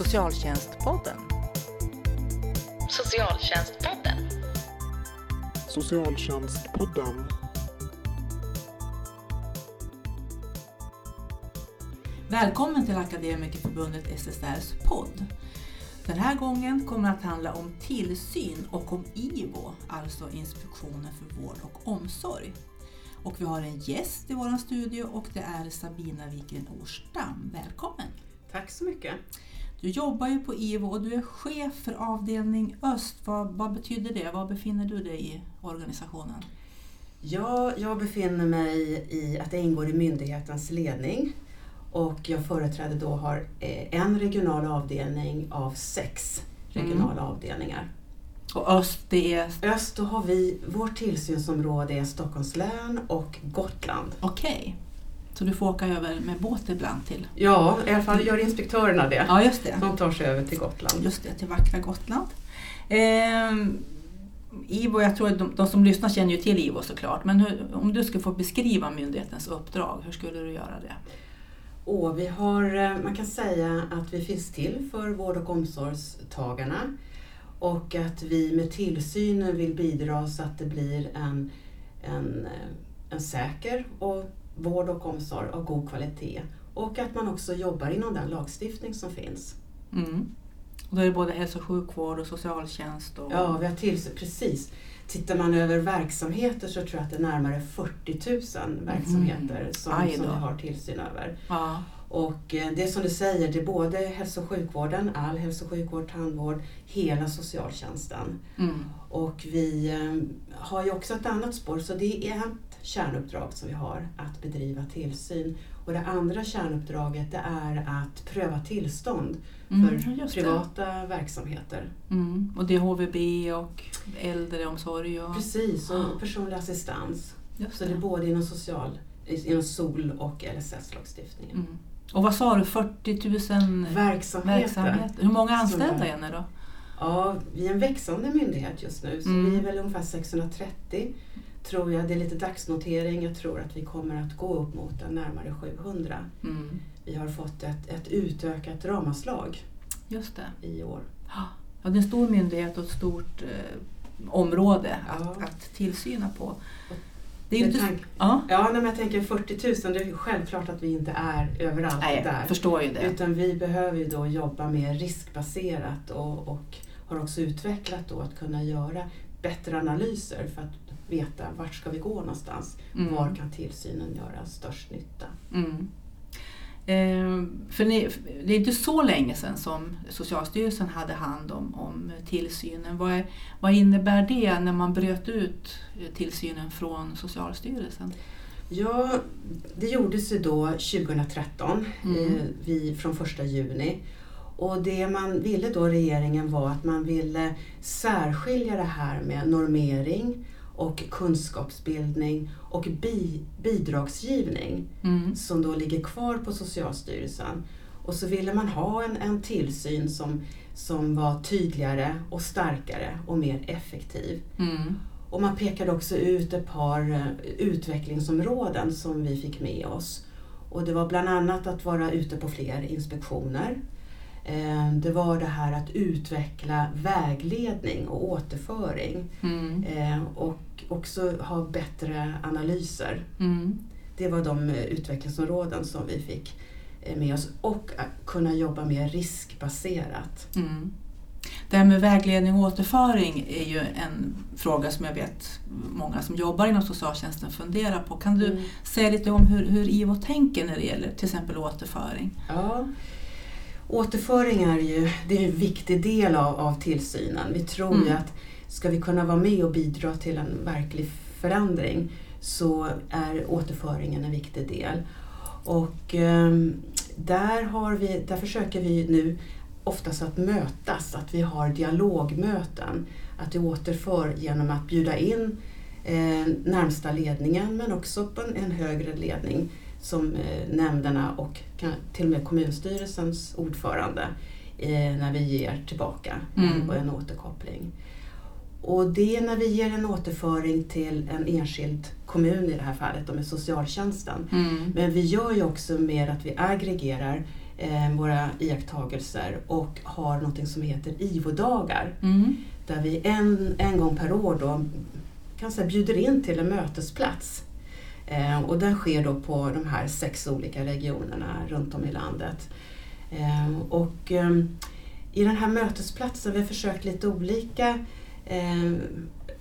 Socialtjänstpodden. Socialtjänstpodden. Socialtjänstpodden. Välkommen till Akademikerförbundet SSRs podd. Den här gången kommer det att handla om tillsyn och om IVO, alltså Inspektionen för vård och omsorg. Och vi har en gäst i vår studio och det är Sabina Wikgren Orstam. Välkommen! Tack så mycket. Du jobbar ju på IVO och du är chef för avdelning Öst. Vad, vad betyder det? Var befinner du dig i organisationen? Ja, jag befinner mig i att jag ingår i myndighetens ledning och jag företräder då har eh, en regional avdelning av sex regionala avdelningar. Och Öst, det är... Öst, då har vi, vårt tillsynsområde är Stockholms län och Gotland. Okej. Så du får åka över med båt ibland till... Ja, i alla fall gör inspektörerna det. Ja, just det. De tar sig över till Gotland. Just det, till vackra Gotland. Eh, IVO, jag tror att de, de som lyssnar känner ju till IVO såklart, men hur, om du skulle få beskriva myndighetens uppdrag, hur skulle du göra det? Och vi har, eh, man kan säga att vi finns till för vård och omsorgstagarna och att vi med tillsynen vill bidra så att det blir en, en, eh, en säker och vård och omsorg av god kvalitet och att man också jobbar inom den lagstiftning som finns. Mm. Och då är det både hälso och sjukvård och socialtjänst? Och... Ja, vi har tillsyn, precis. Tittar man över verksamheter så tror jag att det är närmare 40 000 verksamheter Mm. som, som vi har tillsyn över. Ja. Och eh, det är som du säger, det är både hälso och sjukvården, all hälso och sjukvård, tandvård, hela socialtjänsten. Mm. Och vi eh, har ju också ett annat spår, så det är kärnuppdrag som vi har, att bedriva tillsyn. Och det andra kärnuppdraget det är att pröva tillstånd Mm, för det. privata verksamheter. Mm. Och det är HVB och äldreomsorg och... Precis, och personlig assistans. Just Så det är både inom social, inom SOL och LSS-lagstiftningen. Mm. Och vad sa du, 40 000 Verksamheter. verksamheter? Hur många anställda är ni då? Ja, vi är en växande myndighet just nu så Mm. vi är väl ungefär 630 tror jag. Det är lite dagsnotering. Jag tror att vi kommer att gå upp mot en närmare 700. Mm. Vi har fått ett, ett utökat ramanslag Just det. i år. Ja, det är en stor myndighet och ett stort eh, område att, Ja. att tillsyna på. Det är inte... tanke- Ja, Ja, men jag tänker 40 000, det är självklart att vi inte är överallt nej, där. förstår ju det. Utan vi behöver ju då jobba mer riskbaserat och, och har också utvecklat då att kunna göra bättre analyser för att veta vart ska vi gå någonstans. Mm. Var kan tillsynen göra störst nytta? Mm. Eh, för ni, det är inte så länge sedan som Socialstyrelsen hade hand om, om tillsynen. Vad, är, vad innebär det när man bröt ut tillsynen från Socialstyrelsen? Ja, det gjordes ju då 2013, Mm. eh, vi, från första juni. Och det man ville då, regeringen, var att man ville särskilja det här med normering och kunskapsbildning och bi, bidragsgivning Mm. som då ligger kvar på Socialstyrelsen. Och så ville man ha en, en tillsyn som, som var tydligare och starkare och mer effektiv. Mm. Och man pekade också ut ett par eh, utvecklingsområden som vi fick med oss. Och det var bland annat att vara ute på fler inspektioner. Eh, Det var det här att utveckla vägledning och återföring Mm. eh, och också ha bättre analyser. Mm. Det var de eh, utvecklingsområden som vi fick eh, med oss och att kunna jobba mer riskbaserat. Mm. Det här med vägledning och återföring är ju en fråga som jag vet många som jobbar inom socialtjänsten funderar på. Kan du Mm. säga lite om hur, hur IVO tänker när det gäller till exempel återföring? Ja. Återföring är ju det är en viktig del av, av tillsynen. Vi tror ju Mm. att ska vi kunna vara med och bidra till en verklig förändring så är återföringen en viktig del. Och ehm, där, har vi, där försöker vi nu oftast att mötas, att vi har dialogmöten. Att vi återför genom att bjuda in eh, närmsta ledningen men också på en, högre ledning som eh, nämnderna och till och med kommunstyrelsens ordförande eh, när vi ger tillbaka Mm. en, en återkoppling. Och det är när vi ger en återföring till en enskild kommun i det här fallet, med socialtjänsten. Mm. Men vi gör ju också med att vi aggregerar eh, våra iakttagelser och har något som heter IVO-dagar. Mm. Där vi en, en gång per år då, kan säga, bjuder in till en mötesplats. Eh, och den sker då på de här sex olika regionerna runt om i landet. Eh, och eh, i den här mötesplatsen, vi har försökt lite olika eh,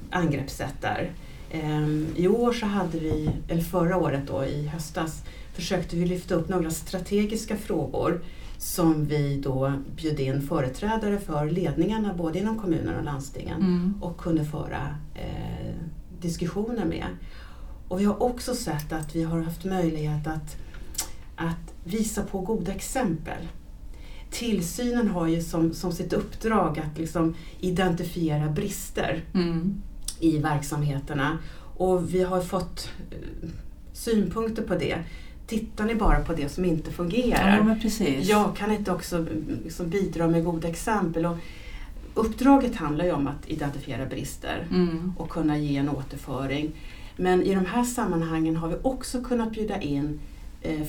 angreppssätt där. Eh, I år så hade vi, eller förra året då i höstas, försökte vi lyfta upp några strategiska frågor som vi då bjöd in företrädare för ledningarna både inom kommuner och landstingen Mm. och kunde föra eh, diskussioner med. Och vi har också sett att vi har haft möjlighet att, att visa på goda exempel. Tillsynen har ju som, som sitt uppdrag att liksom identifiera brister Mm. i verksamheterna och vi har fått eh, synpunkter på det. Tittar ni bara på det som inte fungerar? Ja. Jag kan inte också liksom bidra med goda exempel. Och uppdraget handlar ju om att identifiera brister Mm. och kunna ge en återföring. Men i de här sammanhangen har vi också kunnat bjuda in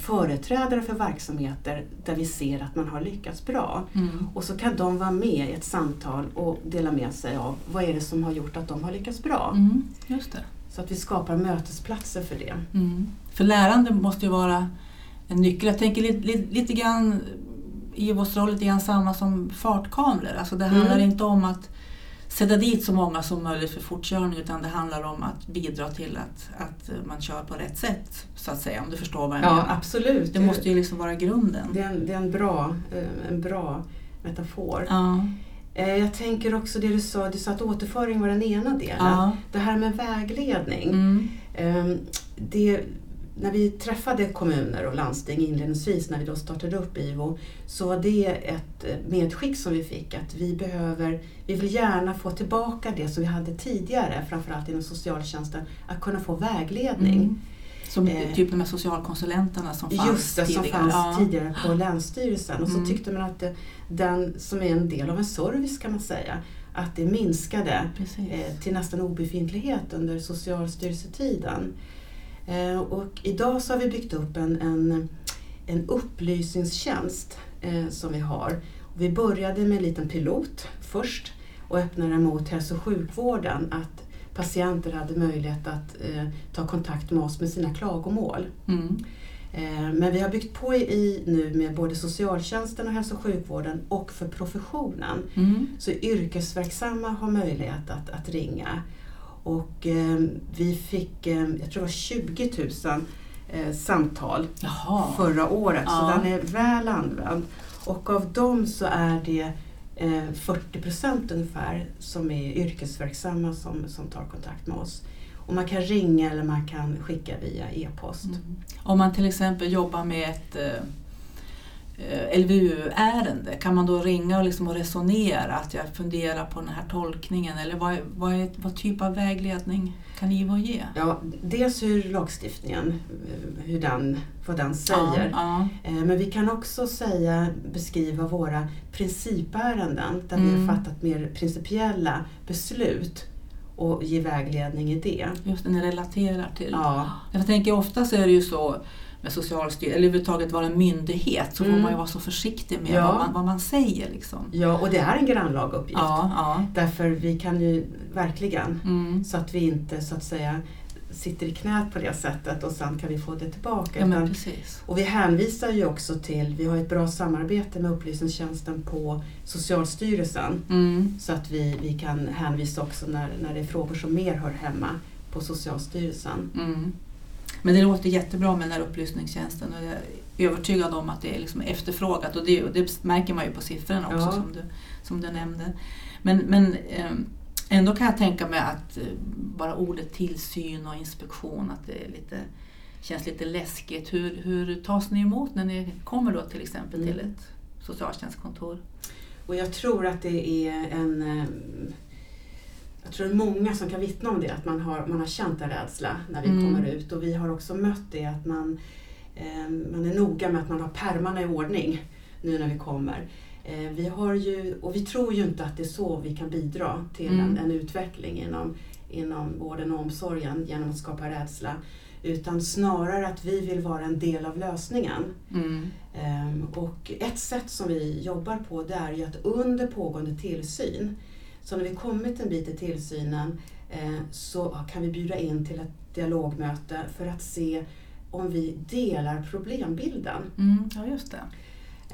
företrädare för verksamheter där vi ser att man har lyckats bra. Mm. Och så kan de vara med i ett samtal och dela med sig av vad är det som har gjort att de har lyckats bra. Mm. Just det. Så att vi skapar mötesplatser för det. Mm. För lärande måste ju vara en nyckel. Jag tänker lite, lite, lite grann i vår roll lite grann samma som fartkameror. Alltså det handlar Mm. inte om att sätta dit så många som möjligt för fortkörning utan det handlar om att bidra till att, att man kör på rätt sätt så att säga om du förstår vad jag Ja, menar. absolut. Det måste ju liksom vara grunden. det, är en, det är en bra, eh, en bra metafor. Ja, Eh, Jag tänker också det du sa, du sa att återföring var den ena delen. ja. Det här med vägledning. Mm. Ehm, Det, när vi träffade kommuner och landsting inledningsvis när vi då startade upp IVO så var det ett eh, medskick som vi fick att vi behöver, vi vill gärna få tillbaka det som vi hade tidigare, framförallt inom socialtjänsten, att kunna få vägledning. Mm. Som Eh, typ de här socialkonsulenterna som fanns Just det, som tidigare. fanns ja. tidigare på Länsstyrelsen. Och så Mm. tyckte man att det, den som är en del av en service kan man säga, att det minskade eh, till nästan obefintlighet under Socialstyrelsetiden. Eh, och idag så har vi byggt upp en, en, en upplysningstjänst eh, som vi har. Vi började med en liten pilot först och öppnade mot hälso och sjukvården att patienter hade möjlighet att eh, ta kontakt med oss med sina klagomål. Mm. Men vi har byggt på i nu med både socialtjänsten och hälso och sjukvården och för professionen. Mm. Så yrkesverksamma har möjlighet att, att ringa. Och eh, vi fick, eh, jag tror det var 20 000 eh, samtal Jaha. förra året, Ja. så den är väl använd. Och av dem så är det eh, 40 procent ungefär som är yrkesverksamma som, som tar kontakt med oss. Och man kan ringa eller man kan skicka via e-post. Mm. Om man till exempel jobbar med ett LVU-ärende, kan man då ringa och, liksom och resonera att jag funderar på den här tolkningen eller vad, vad, är, vad typ av vägledning kan IVO ge? Ja, dels hur lagstiftningen, eh, hur den, vad den säger. Ja, Eh, Men vi kan också säga, beskriva våra principärenden där vi Mm. har fattat mer principiella beslut och ge vägledning i det. ja, just det, ni relaterar till. Ja, Jag tänker ofta så är det ju så med Socialstyrelsen, eller överhuvudtaget vara en myndighet, så får Mm. man ju vara så försiktig med Ja. vad, man, vad man säger. Liksom. ja, och det är en grannlaga uppgift. Ja, ja. Därför vi kan ju verkligen, Mm. så att vi inte så att säga sitter i knät på det sättet och sen kan vi få det tillbaka. ja utan- precis. och vi hänvisar ju också till, vi har ett bra samarbete med upplysningstjänsten på Socialstyrelsen Mm. Så att vi, vi kan hänvisa också när, när det är frågor som mer hör hemma på Socialstyrelsen. Mm. Men det låter jättebra med den här upplysningstjänsten och jag är övertygad om att det är liksom efterfrågat och det, och det märker man ju på siffrorna också Ja. som, du, som du nämnde. Men, men eh, ändå kan jag tänka mig att eh, bara ordet tillsyn och inspektion att det är lite, känns lite läskigt. Hur, hur tas ni emot när ni kommer då till exempel till Mm. ett socialtjänstkontor? Och jag tror att det är en... eh, Jag tror det är många som kan vittna om det, att man har, man har känt en rädsla när vi Mm. kommer ut. Och vi har också mött det att man, eh, man är noga med att man har pärmarna i ordning nu när vi kommer. Eh, vi har ju, och vi tror ju inte att det är så vi kan bidra till Mm. en, en utveckling inom, inom vården och omsorgen genom att skapa rädsla. utan snarare att vi vill vara en del av lösningen. Mm. Ehm, Och ett sätt som vi jobbar på det är ju att under pågående tillsyn, så när vi kommit en bit i tillsynen eh, så kan vi bjuda in till ett dialogmöte för att se om vi delar problembilden. Mm. Ja, just det.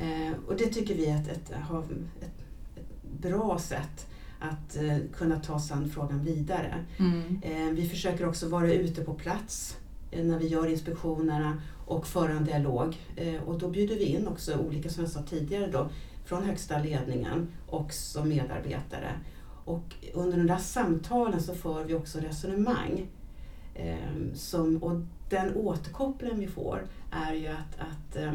Eh, Och det tycker vi är ett, ett, ett, ett bra sätt att eh, kunna ta sig an frågan vidare. Mm. Vi försöker också vara ute på plats när vi gör inspektionerna och föra en dialog. Och då bjuder vi in också olika, som jag sa tidigare, då, från högsta ledningen och som medarbetare. Och under de där samtalen så för vi också resonemang. Eh, Som, och den återkoppling vi får är ju att, att eh,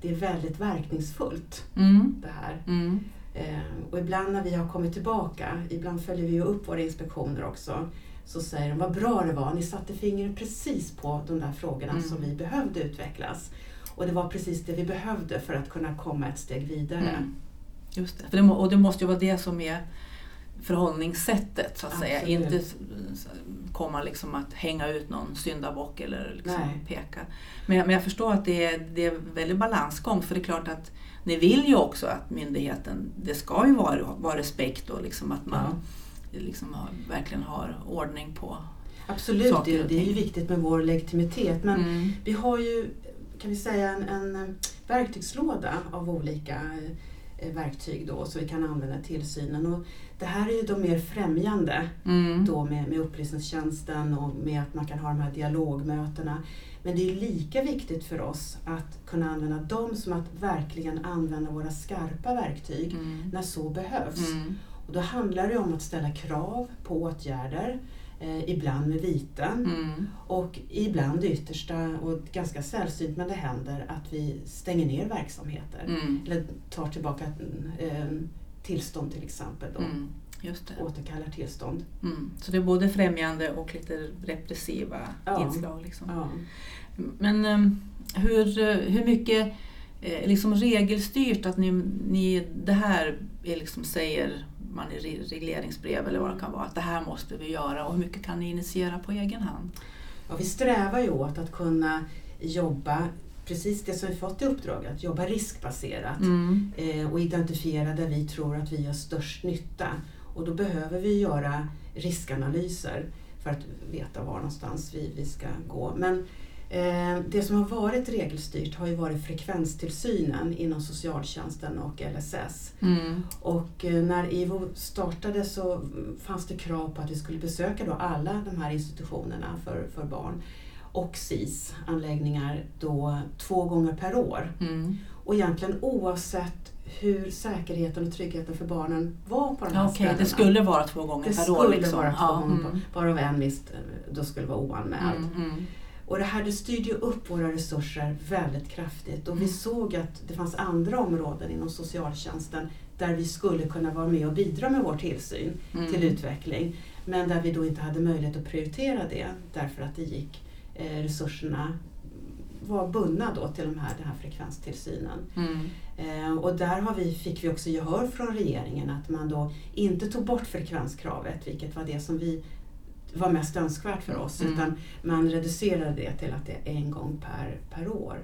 det är väldigt verkningsfullt Mm. det här. Mm. Eh, och ibland när vi har kommit tillbaka, ibland följer vi upp våra inspektioner också, så säger de vad bra det var, ni satte fingret precis på de där frågorna Mm. som vi behövde utvecklas. Och det var precis det vi behövde för att kunna komma ett steg vidare. Mm. Just det. Och det måste ju vara det som är förhållningssättet så att säga. Absolut. Inte s- s- komma liksom att hänga ut någon syndabock eller liksom Nej. peka. Men jag, men jag förstår att det är, det är väldigt balansgång för det är klart att ni vill ju också att myndigheten, det ska ju vara, vara respekt och liksom att man liksom har, verkligen har ordning på Absolut, Saker det, det är ju viktigt med vår legitimitet. Men Mm. vi har ju, kan vi säga, en, en verktygslåda av olika verktyg då, så vi kan använda tillsynen. Och det här är ju de mer främjande Mm. då med, med upplysningstjänsten och med att man kan ha de här dialogmötena. Men det är lika viktigt för oss att kunna använda dem som att verkligen använda våra skarpa verktyg Mm. när så behövs. Mm. Och då handlar det om att ställa krav på åtgärder, eh, ibland med viten Mm. och ibland det yttersta och ganska sällsynt men det händer att vi stänger ner verksamheter. Mm. Eller tar tillbaka eh, tillstånd till exempel. Då. Mm. Just det. Återkallar tillstånd. Mm. Så det är både främjande och lite repressiva Ja. inslag. Liksom. Ja. Men ehm, hur, eh, hur mycket eh, liksom regelstyrt att ni, ni, det här är liksom säger man i re- regleringsbrev eller vad det kan vara, att det här måste vi göra och hur mycket kan ni initiera på egen hand? Ja, vi strävar ju åt att kunna jobba precis det som vi fått i uppdrag, att jobba riskbaserat Mm. eh, och identifiera där vi tror att vi gör störst nytta. Och då behöver vi göra riskanalyser för att veta var någonstans vi, vi ska gå. Men det som har varit regelstyrt har ju varit frekvenstillsynen inom socialtjänsten och LSS. Mm. Och eh, när IVO startade så fanns det krav på att vi skulle besöka då alla de här institutionerna för, för barn och SIS-anläggningar då två gånger per år. Mm. Och egentligen oavsett hur säkerheten och tryggheten för barnen var på de här Okej, ställena. det skulle vara två gånger Det per skulle år? Liksom. vara två ja. gånger mm. Varav en visst eh, då skulle vara oanmäld. Mm, mm. Och det här det styrde ju upp våra resurser väldigt kraftigt och vi Mm. såg att det fanns andra områden inom socialtjänsten där vi skulle kunna vara med och bidra med vår tillsyn Mm. till utveckling. Men där vi då inte hade möjlighet att prioritera det därför att det gick, eh, resurserna var bundna då till de här, den här frekvenstillsynen. Mm. Eh, och där har vi, fick vi också gehör från regeringen att man då inte tog bort frekvenskravet, vilket var det som vi var mest önskvärt för oss, Mm. utan man reducerade det till att det är en gång per, per år.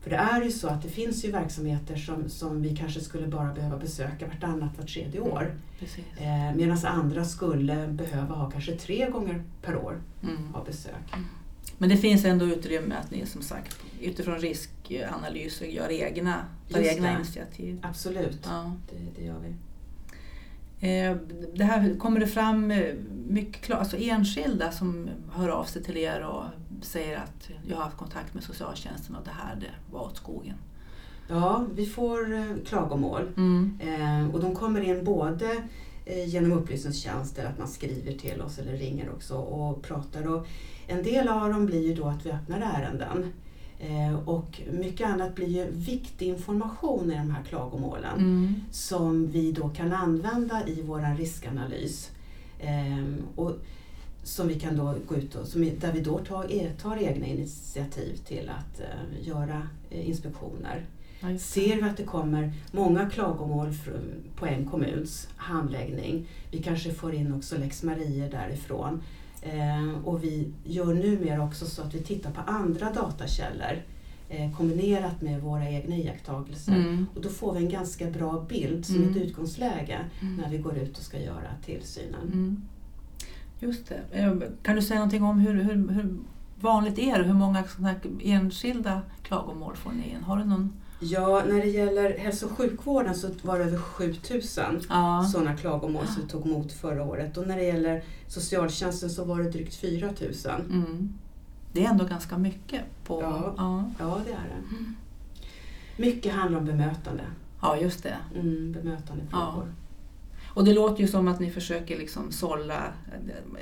För det är ju så att det finns ju verksamheter som, som vi kanske skulle bara behöva besöka vartannat, vart tredje år. Precis. Eh, Medan andra skulle behöva ha kanske tre gånger per år Mm. ha besök. Men det finns ändå utrymme att ni som sagt utifrån riskanalyser gör egna, tar Just egna det. initiativ. Absolut, Ja. det, det gör vi. Eh, Det här, kommer det fram eh, mycket klar, alltså enskilda som hör av sig till er och säger att jag har haft kontakt med socialtjänsten och det här det var åt skogen? Ja, vi får eh, klagomål Mm. Och de kommer in både genom upplysningstjänst eller att man skriver till oss eller ringer också och pratar. Och en del av dem blir ju då att vi öppnar ärenden. Eh, och mycket annat blir ju viktig information i de här klagomålen Mm. som vi då kan använda i vår riskanalys. Eh, och som vi kan då gå ut och, där vi då tar, e- tar egna initiativ till att eh, göra eh, inspektioner. Ser vi att det kommer många klagomål på en kommuns handläggning, vi kanske får in också lex Maria därifrån, och vi gör numera också så att vi tittar på andra datakällor eh, kombinerat med våra egna iakttagelser. Mm. Och då får vi en ganska bra bild som Mm. ett utgångsläge Mm. när vi går ut och ska göra tillsynen. Mm. Just det. Eh, Kan du säga någonting om hur, hur, hur vanligt är det? Hur många enskilda klagomål får ni in? Har du någon? Ja, när det gäller hälso och sjukvården så var det över 7000 Ja. sådana klagomål som vi tog emot förra året. Och när det gäller socialtjänsten så var det drygt 4000. Mm. Det är ändå ganska mycket. På, Ja. ja. Ja, det är det. Mycket handlar om bemötande. ja, just det. Mm, bemötandefrågor. Och det låter ju som att ni försöker liksom sålla,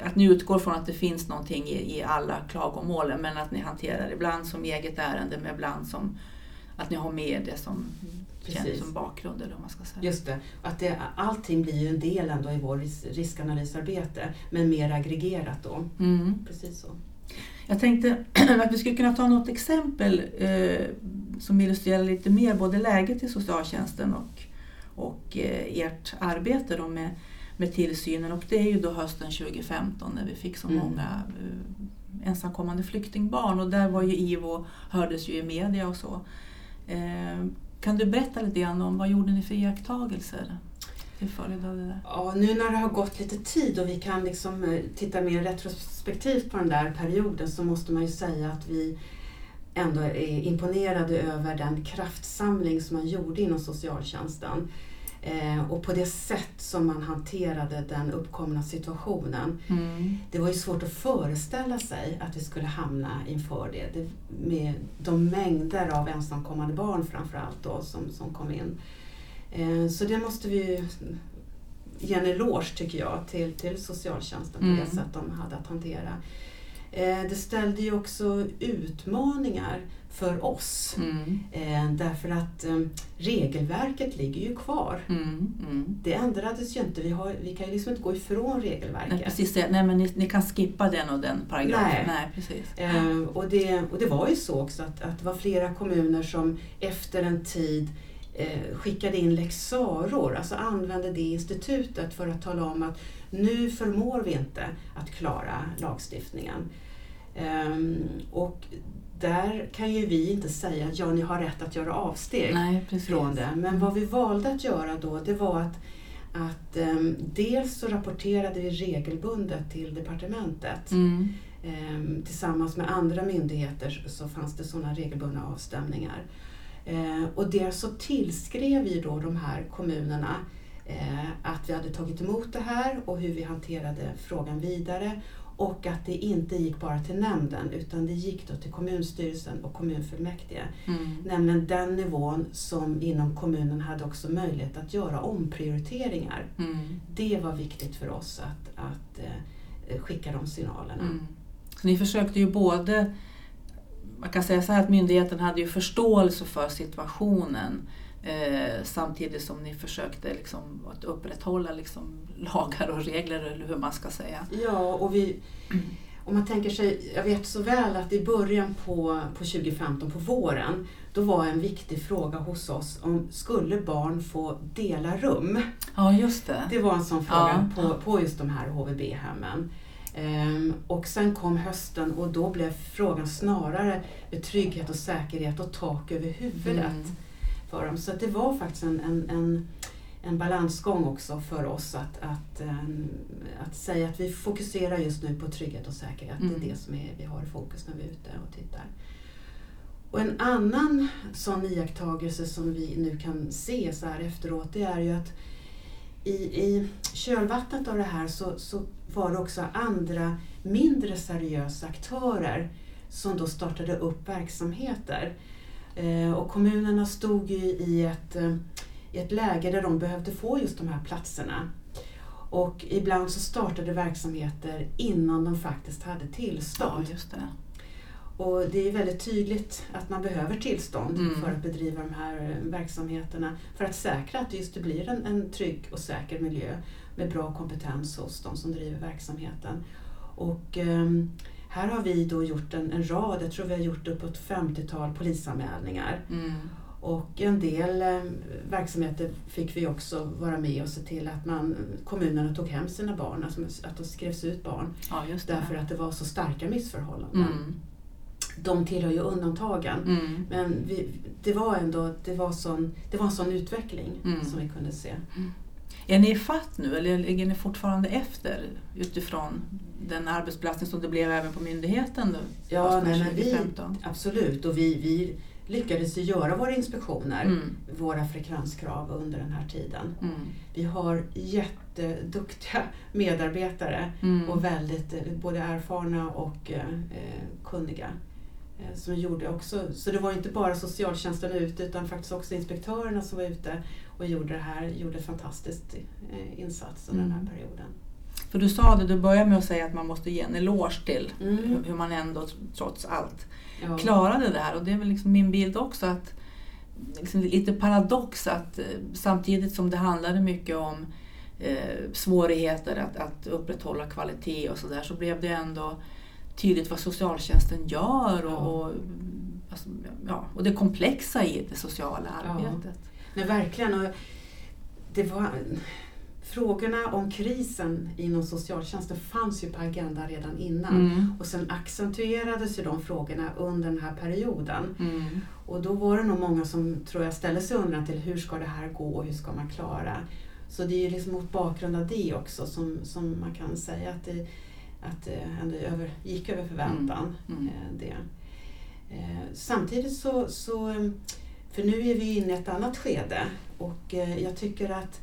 att ni utgår från att det finns någonting i, i alla klagomålen men att ni hanterar ibland som eget ärende men ibland som att ni har med det som känns som bakgrund eller vad man ska säga. Just det, att det, allting blir ju en del ändå i vår ris- riskanalysarbete, men mer aggregerat då. Mm. Precis så. Jag tänkte att vi skulle kunna ta något exempel eh, som illustrerar lite mer både läget i socialtjänsten och, och eh, ert arbete då med, med tillsynen. Och det är ju då hösten 2015 när vi fick så Mm. många eh, ensamkommande flyktingbarn och där var ju IVO, hördes ju i media och så. Eh, kan du berätta lite grann om vad gjorde ni för iakttagelser till följd av det där? Ja, nu när det har gått lite tid och vi kan liksom eh, titta mer retrospektivt på den där perioden så måste man ju säga att vi ändå är imponerade över den kraftsamling som man gjorde inom socialtjänsten. Eh, och på det sätt som man hanterade den uppkomna situationen. Mm. Det var ju svårt att föreställa sig att vi skulle hamna inför det. det med de mängder av ensamkommande barn framförallt då som, som kom in. Eh, så det måste vi ju ge en eloge tycker jag till, till socialtjänsten på Mm. det sätt de hade att hantera. Eh, det ställde ju också utmaningar för oss. Mm. Eh, därför att eh, regelverket ligger ju kvar. Mm. Mm. Det ändrades ju inte. Vi, har, vi kan ju liksom inte gå ifrån Nej, regelverket. precis det. Nej, men ni, ni kan skippa den och den paragrafen. Nej. precis. Eh, och, det, och det var ju så också att, att det var flera kommuner som efter en tid eh, skickade in lex Saror, alltså använde det institutet för att tala om att nu förmår vi inte att klara lagstiftningen. Ehm, och där kan ju vi inte säga att ja, ni har rätt att göra avsteg Nej, från det. Men vad vi valde att göra då, det var att, att ehm, dels så rapporterade vi regelbundet till departementet Mm. Ehm, tillsammans med andra myndigheter så fanns det sådana regelbundna avstämningar. Ehm, och dels så tillskrev vi då de här kommunerna att vi hade tagit emot det här och hur vi hanterade frågan vidare och att det inte gick bara till nämnden utan det gick då till kommunstyrelsen och kommunfullmäktige. Mm. Nämligen den nivån som inom kommunen hade också möjlighet att göra omprioriteringar. Mm. Det var viktigt för oss att, att eh, skicka de signalerna. Mm. Så ni försökte ju både, man kan säga så här att myndigheten hade ju förståelse för situationen eh, samtidigt som ni försökte liksom att upprätthålla liksom lagar och regler eller hur man ska säga. Ja, och vi, om man tänker sig, jag vet så väl att i början på, på 2015, på våren, då var en viktig fråga hos oss om skulle barn få dela rum? Ja, just det. Det var en sån fråga Ja. på, på just de här HVB-hemmen. Ehm, och sen kom hösten och då blev frågan snarare trygghet och säkerhet och tak över huvudet Mm. För dem. Så att det var faktiskt en, en, en, en balansgång också för oss att, att, ehm, att säga att vi fokuserar just nu på trygghet och säkerhet. Mm. Det är det som är, vi har i fokus när vi är ute och tittar. Och en annan sån iakttagelse som vi nu kan se så här efteråt det är ju att i, i kölvattnet av det här så, så var det också andra mindre seriösa aktörer som då startade upp verksamheter. Eh, och kommunerna stod ju i ett, eh, i ett läge där de behövde få just de här platserna. Och ibland så startade verksamheter innan de faktiskt hade Ja, tillstånd. just det. Och det är väldigt tydligt att man behöver tillstånd Mm. för att bedriva de här eh, verksamheterna för att säkra att just det blir en, en trygg och säker miljö med bra kompetens hos de som driver verksamheten. Och ehm, här har vi då gjort en, en rad, jag tror vi har gjort uppåt 50-tal polisanmälningar. Mm. Och en del eh, verksamheter fick vi också vara med och se till att man, kommunerna tog hem sina barn, alltså att det skrevs ut barn. Ja. Därför att det var så starka missförhållanden. Mm. De tillhör ju undantagen. Mm. Men vi, det var ändå det var, sån, det var en sån utveckling Mm. som vi kunde se. Är ni i fatt nu eller ligger ni fortfarande efter utifrån den arbetsbelastning som det blev även på myndigheten? Ja, nej, men vi, 2015? absolut. Och vi, vi lyckades ju göra våra inspektioner, Mm. våra frekvenskrav under den här tiden. Mm. Vi har jätteduktiga medarbetare Mm. och väldigt eh, både erfarna och eh, eh, kunniga. Eh, som gjorde också, så det var inte bara socialtjänsten ute utan faktiskt också inspektörerna som var ute och gjorde det här, gjorde en fantastisk eh, insats under den här Mm. perioden. För du sa det, du började med att säga att man måste ge en eloge till Mm. hur- hur man ändå trots allt Ja. klarade det här. Och det är väl liksom min bild också att liksom lite paradox att eh, samtidigt som det handlade mycket om eh, svårigheter att, att upprätthålla kvalitet och sådär så blev det ändå tydligt vad socialtjänsten gör och, Ja. och, alltså, ja, och det komplexa i det sociala arbetet. Nej, verkligen. Och det var, frågorna om krisen inom socialtjänsten fanns ju på agendan redan innan. Mm. Och sen accentuerades ju de frågorna under den här perioden. Mm. Och då var det nog många som tror jag ställde sig undran till hur ska det här gå och hur ska man klara? Så det är ju liksom mot bakgrund av det också som, som man kan säga att det, att det ändå över, gick över förväntan. Mm. eh, Det. Eh, Samtidigt så, så, eh, för nu är vi inne i ett annat skede och eh, jag tycker att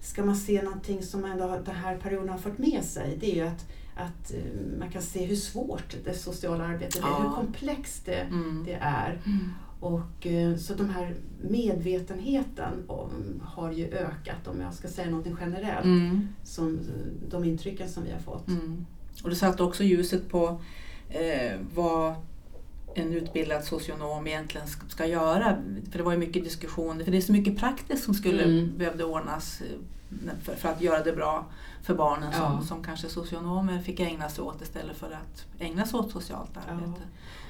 ska man se någonting som ändå den här perioden har fått med sig, det är ju att, att eh, man kan se hur svårt det sociala arbetet är, Ja. hur komplext det, Mm. det är. Mm. Och, eh, så de här medvetenheten om, har ju ökat, om jag ska säga någonting generellt, Mm. som eh, de intrycken som vi har fått. Mm. Och det satte också ljuset på eh, vad en utbildad socionom egentligen sk- ska göra. För det var ju mycket diskussioner, för det är så mycket praktiskt som skulle Mm. behövde ordnas eh, för, för att göra det bra för barnen Ja. som, som kanske socionomer fick ägna sig åt istället för att ägna sig åt socialt arbete.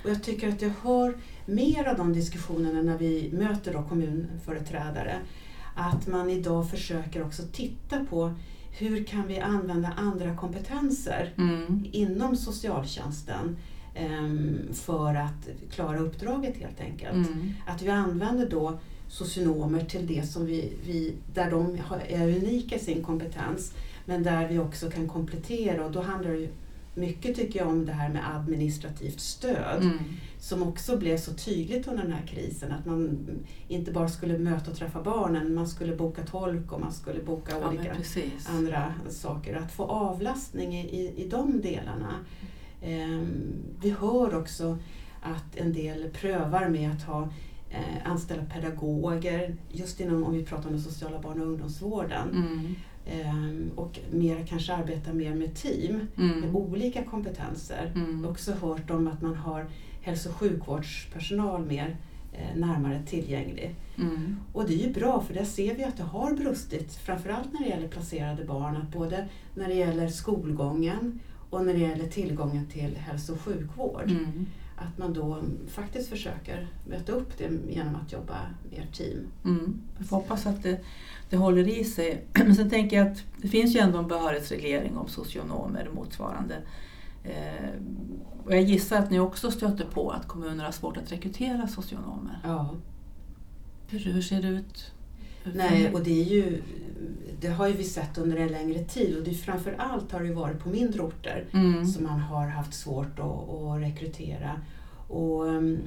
Och jag tycker att jag hör mer av de diskussionerna när vi möter då kommunföreträdare. Att man idag försöker också titta på hur kan vi använda andra kompetenser Mm. inom socialtjänsten ehm, för att klara uppdraget helt enkelt. Mm. Att vi använder då socionomer till det som vi, vi där de är unika i sin kompetens men där vi också kan komplettera och då handlar det mycket tycker jag om det här med administrativt stöd Mm. som också blev så tydligt under den här krisen att man inte bara skulle möta och träffa barnen, man skulle boka tolk och man skulle boka Ja, olika andra saker. Att få avlastning i, i, i de delarna. Ehm, vi hör också att en del prövar med att ha eh, anställa pedagoger just inom, om vi pratar om den sociala barn och ungdomsvården. Mm. Ehm, och mer kanske arbeta mer med team med Mm. olika kompetenser. Mm. Också hört om att man har hälso och sjukvårdspersonal mer eh, närmare tillgänglig. Mm. Och det är ju bra för där ser vi att det har brustit, framförallt när det gäller placerade barn, att både när det gäller skolgången och när det gäller tillgången till hälso och sjukvård. Mm. Att man då faktiskt försöker möta upp det genom att jobba mer team. Mm. Jag hoppas att det, det håller i sig. Men sen tänker jag att det finns ju ändå en behörighetsreglering om socionomer och motsvarande. Eh, och jag gissar att ni också stöter på att kommuner har svårt att rekrytera socionomer. Ja. Hur, hur ser det ut? Nej, och det är ju, det har ju vi sett under en längre tid och det framför allt har det varit på mindre orter mm. som man har haft svårt att, att rekrytera. Och, um,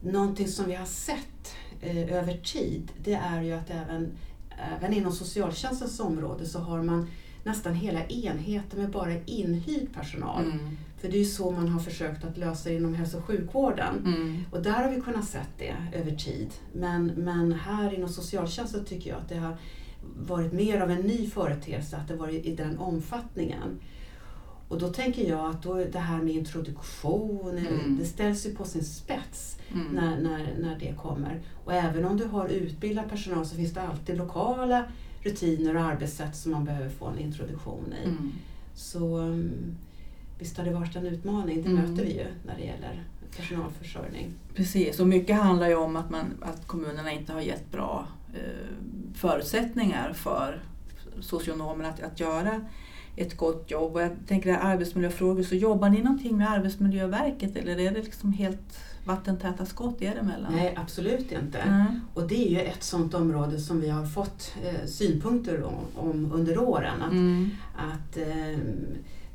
någonting som vi har sett eh, över tid det är ju att även, även inom socialtjänstens område så har man nästan hela enheter med bara inhyrd personal. Mm. För det är ju så man har försökt att lösa inom hälso och sjukvården. Mm. Och där har vi kunnat se det över tid. Men, men här inom socialtjänsten tycker jag att det har varit mer av en ny företeelse, att det varit i den omfattningen. Och då tänker jag att då det här med introduktion, Mm. det ställs ju på sin spets Mm. när, när, när det kommer. Och även om du har utbildad personal så finns det alltid lokala rutiner och arbetssätt som man behöver få en introduktion i. Mm. Så um, visst har det varit en utmaning, det Mm. möter vi ju när det gäller personalförsörjning. Precis, och mycket handlar ju om att, man, att kommunerna inte har gett bra eh, förutsättningar för socionomerna att, att göra ett gott jobb. Och jag tänker att arbetsmiljöfrågor, så jobbar ni någonting med Arbetsmiljöverket eller är det liksom helt vattentäta skott er emellan? Nej, absolut inte. Mm. Och det är ju ett sådant område som vi har fått eh, synpunkter om, om under åren. Att, Mm. att eh,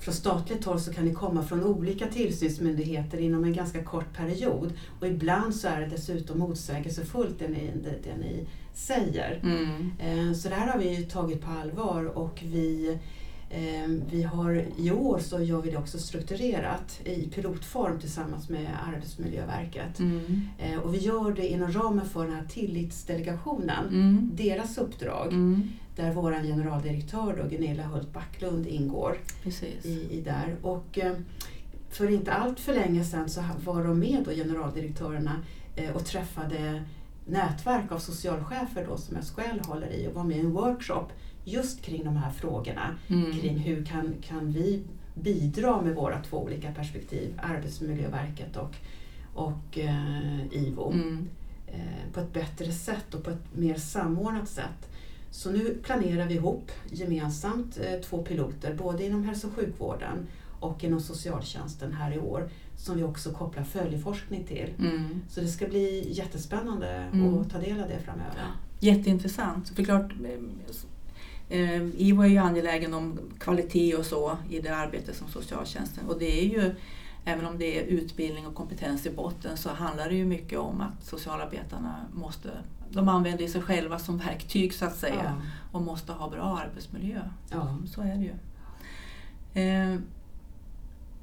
från statligt håll så kan det komma från olika tillsynsmyndigheter inom en ganska kort period. Och ibland så är det dessutom motsägelsefullt det ni, det, det ni säger. Mm. Eh, Så det här har vi tagit på allvar och vi, eh, vi har, i år så gör vi det också strukturerat i pilotform tillsammans med Arbetsmiljöverket. Mm. Eh, Och vi gör det inom ramen för den här tillitsdelegationen, Mm. deras uppdrag, Mm. Där vår generaldirektör då, Gunilla Hult Backlund ingår Precis. i, i där. Och eh, för inte allt för länge sedan så var de med då, generaldirektörerna eh, och träffade nätverk av socialchefer då, som SKL håller i och var med i en workshop just kring de här frågorna. Mm. Kring hur kan, kan vi bidra med våra två olika perspektiv, Arbetsmiljöverket och, och eh, IVO, Mm. eh, på ett bättre sätt och på ett mer samordnat sätt. Så nu planerar vi ihop gemensamt eh, två piloter, både inom hälso och sjukvården och inom socialtjänsten här i år, som vi också kopplar följeforskning till. Mm. Så det ska bli jättespännande Mm. att ta del av det framöver. Jätteintressant. För klart, eh, IVO är ju angelägen om kvalitet och så i det arbete som socialtjänsten och det är ju Även om det är utbildning och kompetens i botten så handlar det ju mycket om att socialarbetarna måste, de använder sig själva som verktyg så att säga Ja. och måste ha bra arbetsmiljö. Ja. Så är det ju. Eh,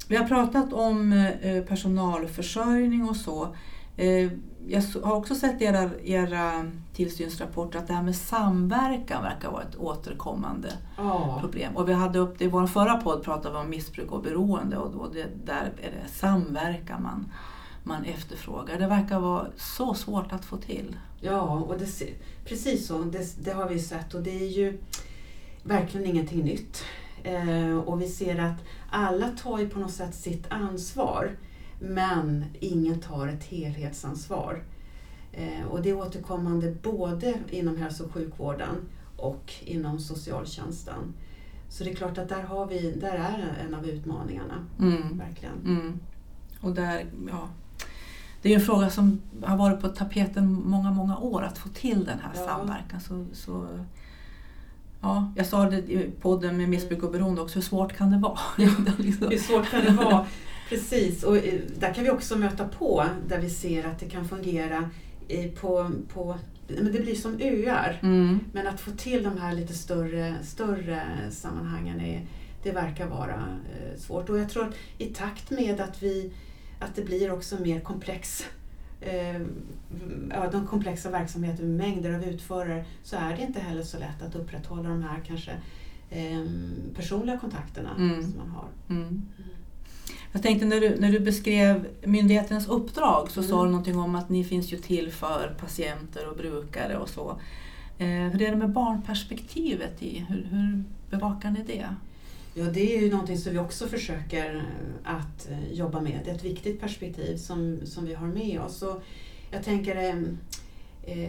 vi har pratat om eh, personalförsörjning och så. Eh, jag har också sett i era, era tillsynsrapporter att det här med samverkan verkar vara ett återkommande Ja. problem. Och vi hade upp det i vår förra podd pratade vi om missbruk och beroende och då det, där är det samverkan man, man efterfrågar. Det verkar vara så svårt att få till. Ja, och det, precis så. Det, det har vi sett och det är ju verkligen ingenting nytt. Eh, och vi ser att alla tar ju på något sätt sitt ansvar men ingen tar ett helhetsansvar. Eh, och det är återkommande både inom hälso och sjukvården och inom socialtjänsten. Så det är klart att där, har vi, där är en av utmaningarna, Mm. verkligen. Mm. Och där, ja, det är en fråga som har varit på tapeten många, många år att få till den här Ja. samverkan. Så, så, ja, jag sa det i podden med missbruk och beroende också, hur svårt kan det vara? liksom. Hur svårt kan det vara? Precis, och eh, där kan vi också möta på där vi ser att det kan fungera på, på men det blir som öar. mm. Men att få till de här lite större, större sammanhangen är, det verkar vara eh, svårt. Och jag tror att i takt med att, vi, att det blir också mer komplex eh, ja, de komplexa verksamheter med mängder av utförare så är det inte heller så lätt att upprätthålla de här kanske eh, personliga kontakterna Mm. som man har. Mm. Jag tänkte när du, när du beskrev myndighetens uppdrag så sa Mm. du någonting om att ni finns ju till för patienter och brukare och så. Eh, hur är det med barnperspektivet i? Hur, hur bevakar ni det? Ja, det är ju någonting som vi också försöker eh, att eh, jobba med. Det är ett viktigt perspektiv som, som vi har med oss. Och jag tänker, eh,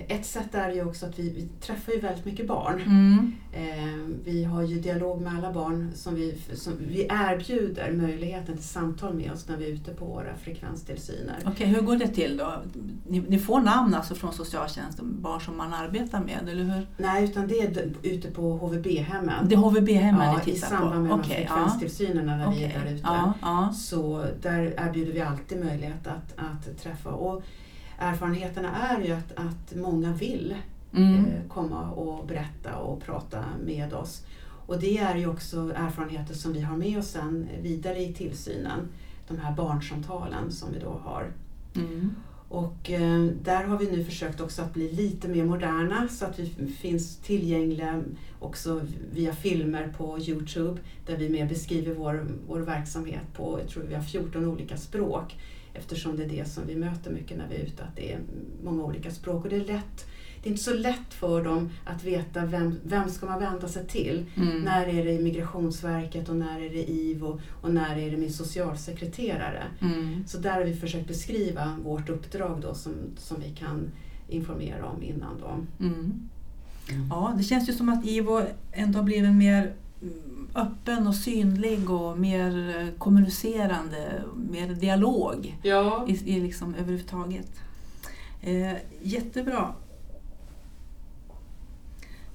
ett sätt är ju också att vi, vi träffar ju väldigt mycket barn. Mm. Eh, Vi har ju dialog med alla barn. Som vi, som vi erbjuder möjligheten till samtal med oss när vi är ute på våra frekvenstillsyner. Okej, hur går det till då? Ni, ni får namn alltså från socialtjänsten, barn som man arbetar med, eller hur? Nej, utan det är ute på HVB-hemmen. Det är HVB-hemmen ja, ni I tittar samband med på? de här Okej, ja. frekvenstillsynerna när vi Okej, är där ute. Ja, ja. Så där erbjuder vi alltid möjlighet att, att träffa. Och erfarenheterna är ju att, att många vill Mm. eh, komma och berätta och prata med oss. Och det är ju också erfarenheter som vi har med oss sen vidare i tillsynen. De här barnsamtalen som vi då har. Mm. Och eh, där har vi nu försökt också att bli lite mer moderna så att vi finns tillgängliga också via filmer på Youtube där vi mer beskriver vår, vår verksamhet på, jag tror vi har 14 olika språk eftersom det är det som vi möter mycket när vi är ute, att det är många olika språk och det är lätt det är inte så lätt för dem att veta vem, vem ska man vända sig till. Mm. När är det Migrationsverket och när är det IVO och när är det min socialsekreterare. Mm. Så där har vi försökt beskriva vårt uppdrag då som, som vi kan informera om innan. Då. Mm. Ja, det känns ju som att IVO ändå har blivit mer mm, öppen och synlig och mer eh, kommunicerande, mer dialog Ja. i, i liksom överhuvudtaget. Eh, jättebra.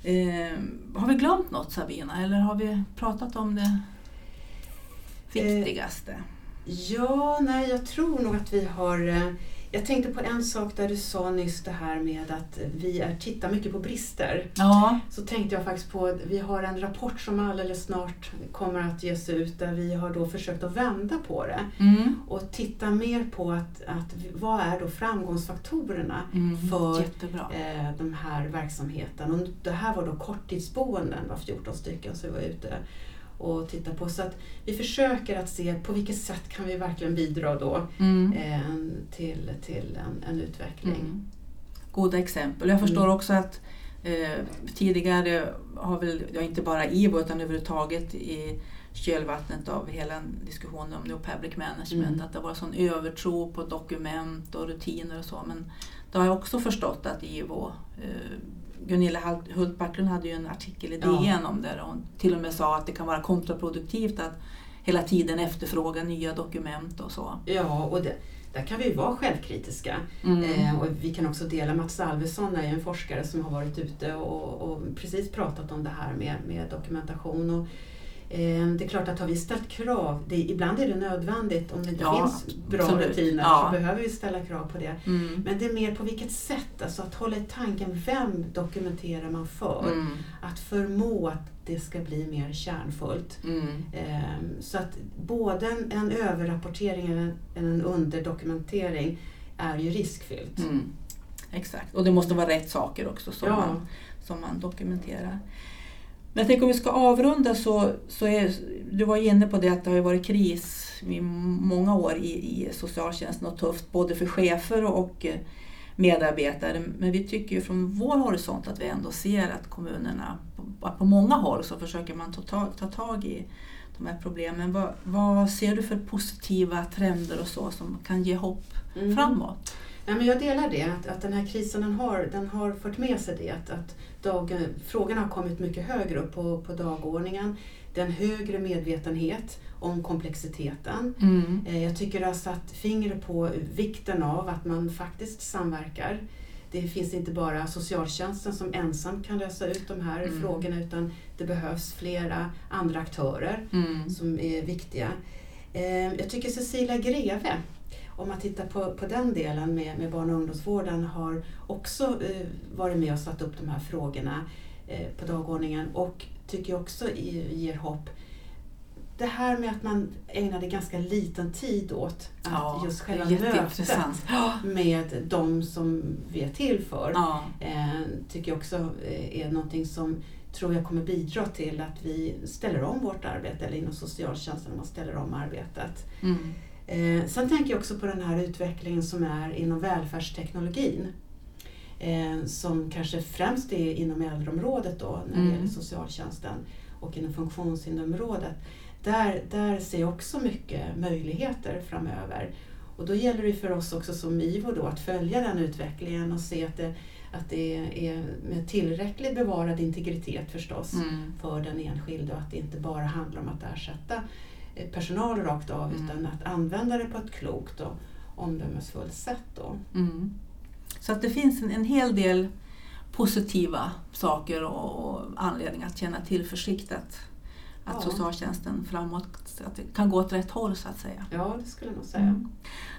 Eh, har vi glömt något Sabina eller har vi pratat om det viktigaste? Ja, nej, jag tror nog att vi har... Jag tänkte på en sak där du sa nyss det här med att vi är, tittar mycket på brister. Ja. Så tänkte jag faktiskt på, vi har en rapport som alldeles snart kommer att ges ut där vi har då försökt att vända på det Mm. och titta mer på att, att vad är då framgångsfaktorerna Mm. För, eh, den här verksamheten. Och det här var då korttidsboenden, var 14 stycken som vi var ute och tittade på. Så att vi försöker att se på vilket sätt kan vi verkligen bidra då Mm. eh, till, till en, en utveckling. Mm. Goda exempel. Jag förstår Mm. också att eh, tidigare har väl, ja, inte bara IVO utan överhuvudtaget i kölvattnet av hela diskussionen om New Public Management, Mm. att det var sån övertro på dokument och rutiner och så. Men då har jag också förstått att IVO eh, Gunilla Hult- Backlund hade ju en artikel i Ja. DN om det där hon till och med sa att det kan vara kontraproduktivt att hela tiden efterfråga nya dokument och så. Ja, och det, där kan vi vara självkritiska. Mm. Eh, och vi kan också dela, Mats Alvesson är ju en forskare som har varit ute och, och precis pratat om det här med, med dokumentation. Och, det är klart att har vi ställt krav, det, ibland är det nödvändigt om det inte Ja, finns bra absolut. rutiner Ja. så behöver vi ställa krav på det. Mm. Men det är mer på vilket sätt, alltså att hålla i tanken vem dokumenterar man för? Mm. Att förmå att det ska bli mer kärnfullt. Mm. Ehm, Så att både en, en överrapportering eller en, en underdokumentering är ju riskfyllt. Mm. Exakt, och det måste vara rätt saker också som, Ja. man, som man dokumenterar. Men jag tänker om vi ska avrunda så, så är, du var inne på det att det har varit kris i många år i, i socialtjänsten och tufft både för chefer och eh, medarbetare. Men vi tycker ju från vår horisont att vi ändå ser att kommunerna, på, på många håll så försöker man ta, tag- ta tag i de här problemen. Vad, vad ser du för positiva trender och så som kan ge hopp Mm. framåt? Ja, men jag delar det, att, att den här krisen den har, den har fört med sig det. Att, att frågorna har kommit mycket högre upp på, på dagordningen. Det är en högre medvetenhet om komplexiteten. Mm. Eh, Jag tycker det har satt fingret på vikten av att man faktiskt samverkar. Det finns inte bara socialtjänsten som ensam kan lösa ut de här Mm. frågorna utan det behövs flera andra aktörer Mm. som är viktiga. Eh, Jag tycker Cecilia Greve, om man tittar på, på den delen med, med barn och ungdomsvården, har också eh, varit med och satt upp de här frågorna eh, på dagordningen och tycker jag också i- ger hopp. Det här med att man ägnade ganska liten tid åt att Ja, just själva mötet med de som vi är till för Ja. eh, tycker jag också eh, är någonting som tror jag kommer bidra till att vi ställer om vårt arbete, eller inom socialtjänsten, man ställer om arbetet. Mm. Eh, sen tänker jag också på den här utvecklingen som är inom välfärdsteknologin. Eh, som kanske främst är inom äldreområdet då, när det Mm. gäller socialtjänsten och inom funktionshinderområdet. Där, där ser jag också mycket möjligheter framöver. Och då gäller det för oss också som IVO då att följa den utvecklingen och se att det, att det är med tillräcklig bevarad integritet förstås Mm. för den enskilde och att det inte bara handlar om att ersätta personal rakt av Mm. utan att använda det på ett klokt och omdömesfullt sätt. Då. Mm. Så att det finns en, en hel del positiva saker och, och anledningar att känna tillförsikt att, att Ja. socialtjänsten framåt att det kan gå åt rätt håll så att säga. Ja, det skulle jag nog säga. Mm.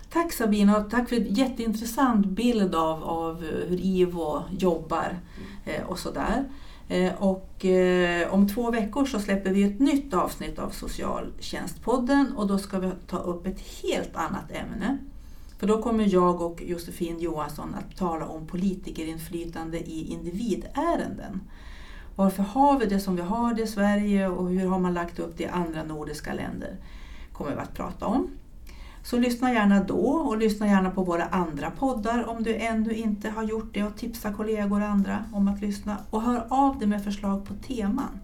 Tack Sabina och tack för en jätteintressant bild av, av hur IVO jobbar eh, och sådär. Eh, och eh, om två veckor så släpper vi ett nytt avsnitt av Socialtjänstpodden och då ska vi ta upp ett helt annat ämne. För då kommer jag och Josefin Johansson att tala om politikerinflytande i individärenden. Varför har vi det som vi har det i Sverige och hur har man lagt upp det i andra nordiska länder? kommer vi att prata om. Så lyssna gärna då och lyssna gärna på våra andra poddar om du ännu inte har gjort det och tipsa kollegor och andra om att lyssna. Och hör av dig med förslag på teman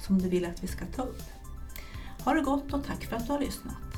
som du vill att vi ska ta upp. Ha det gott och tack för att du har lyssnat.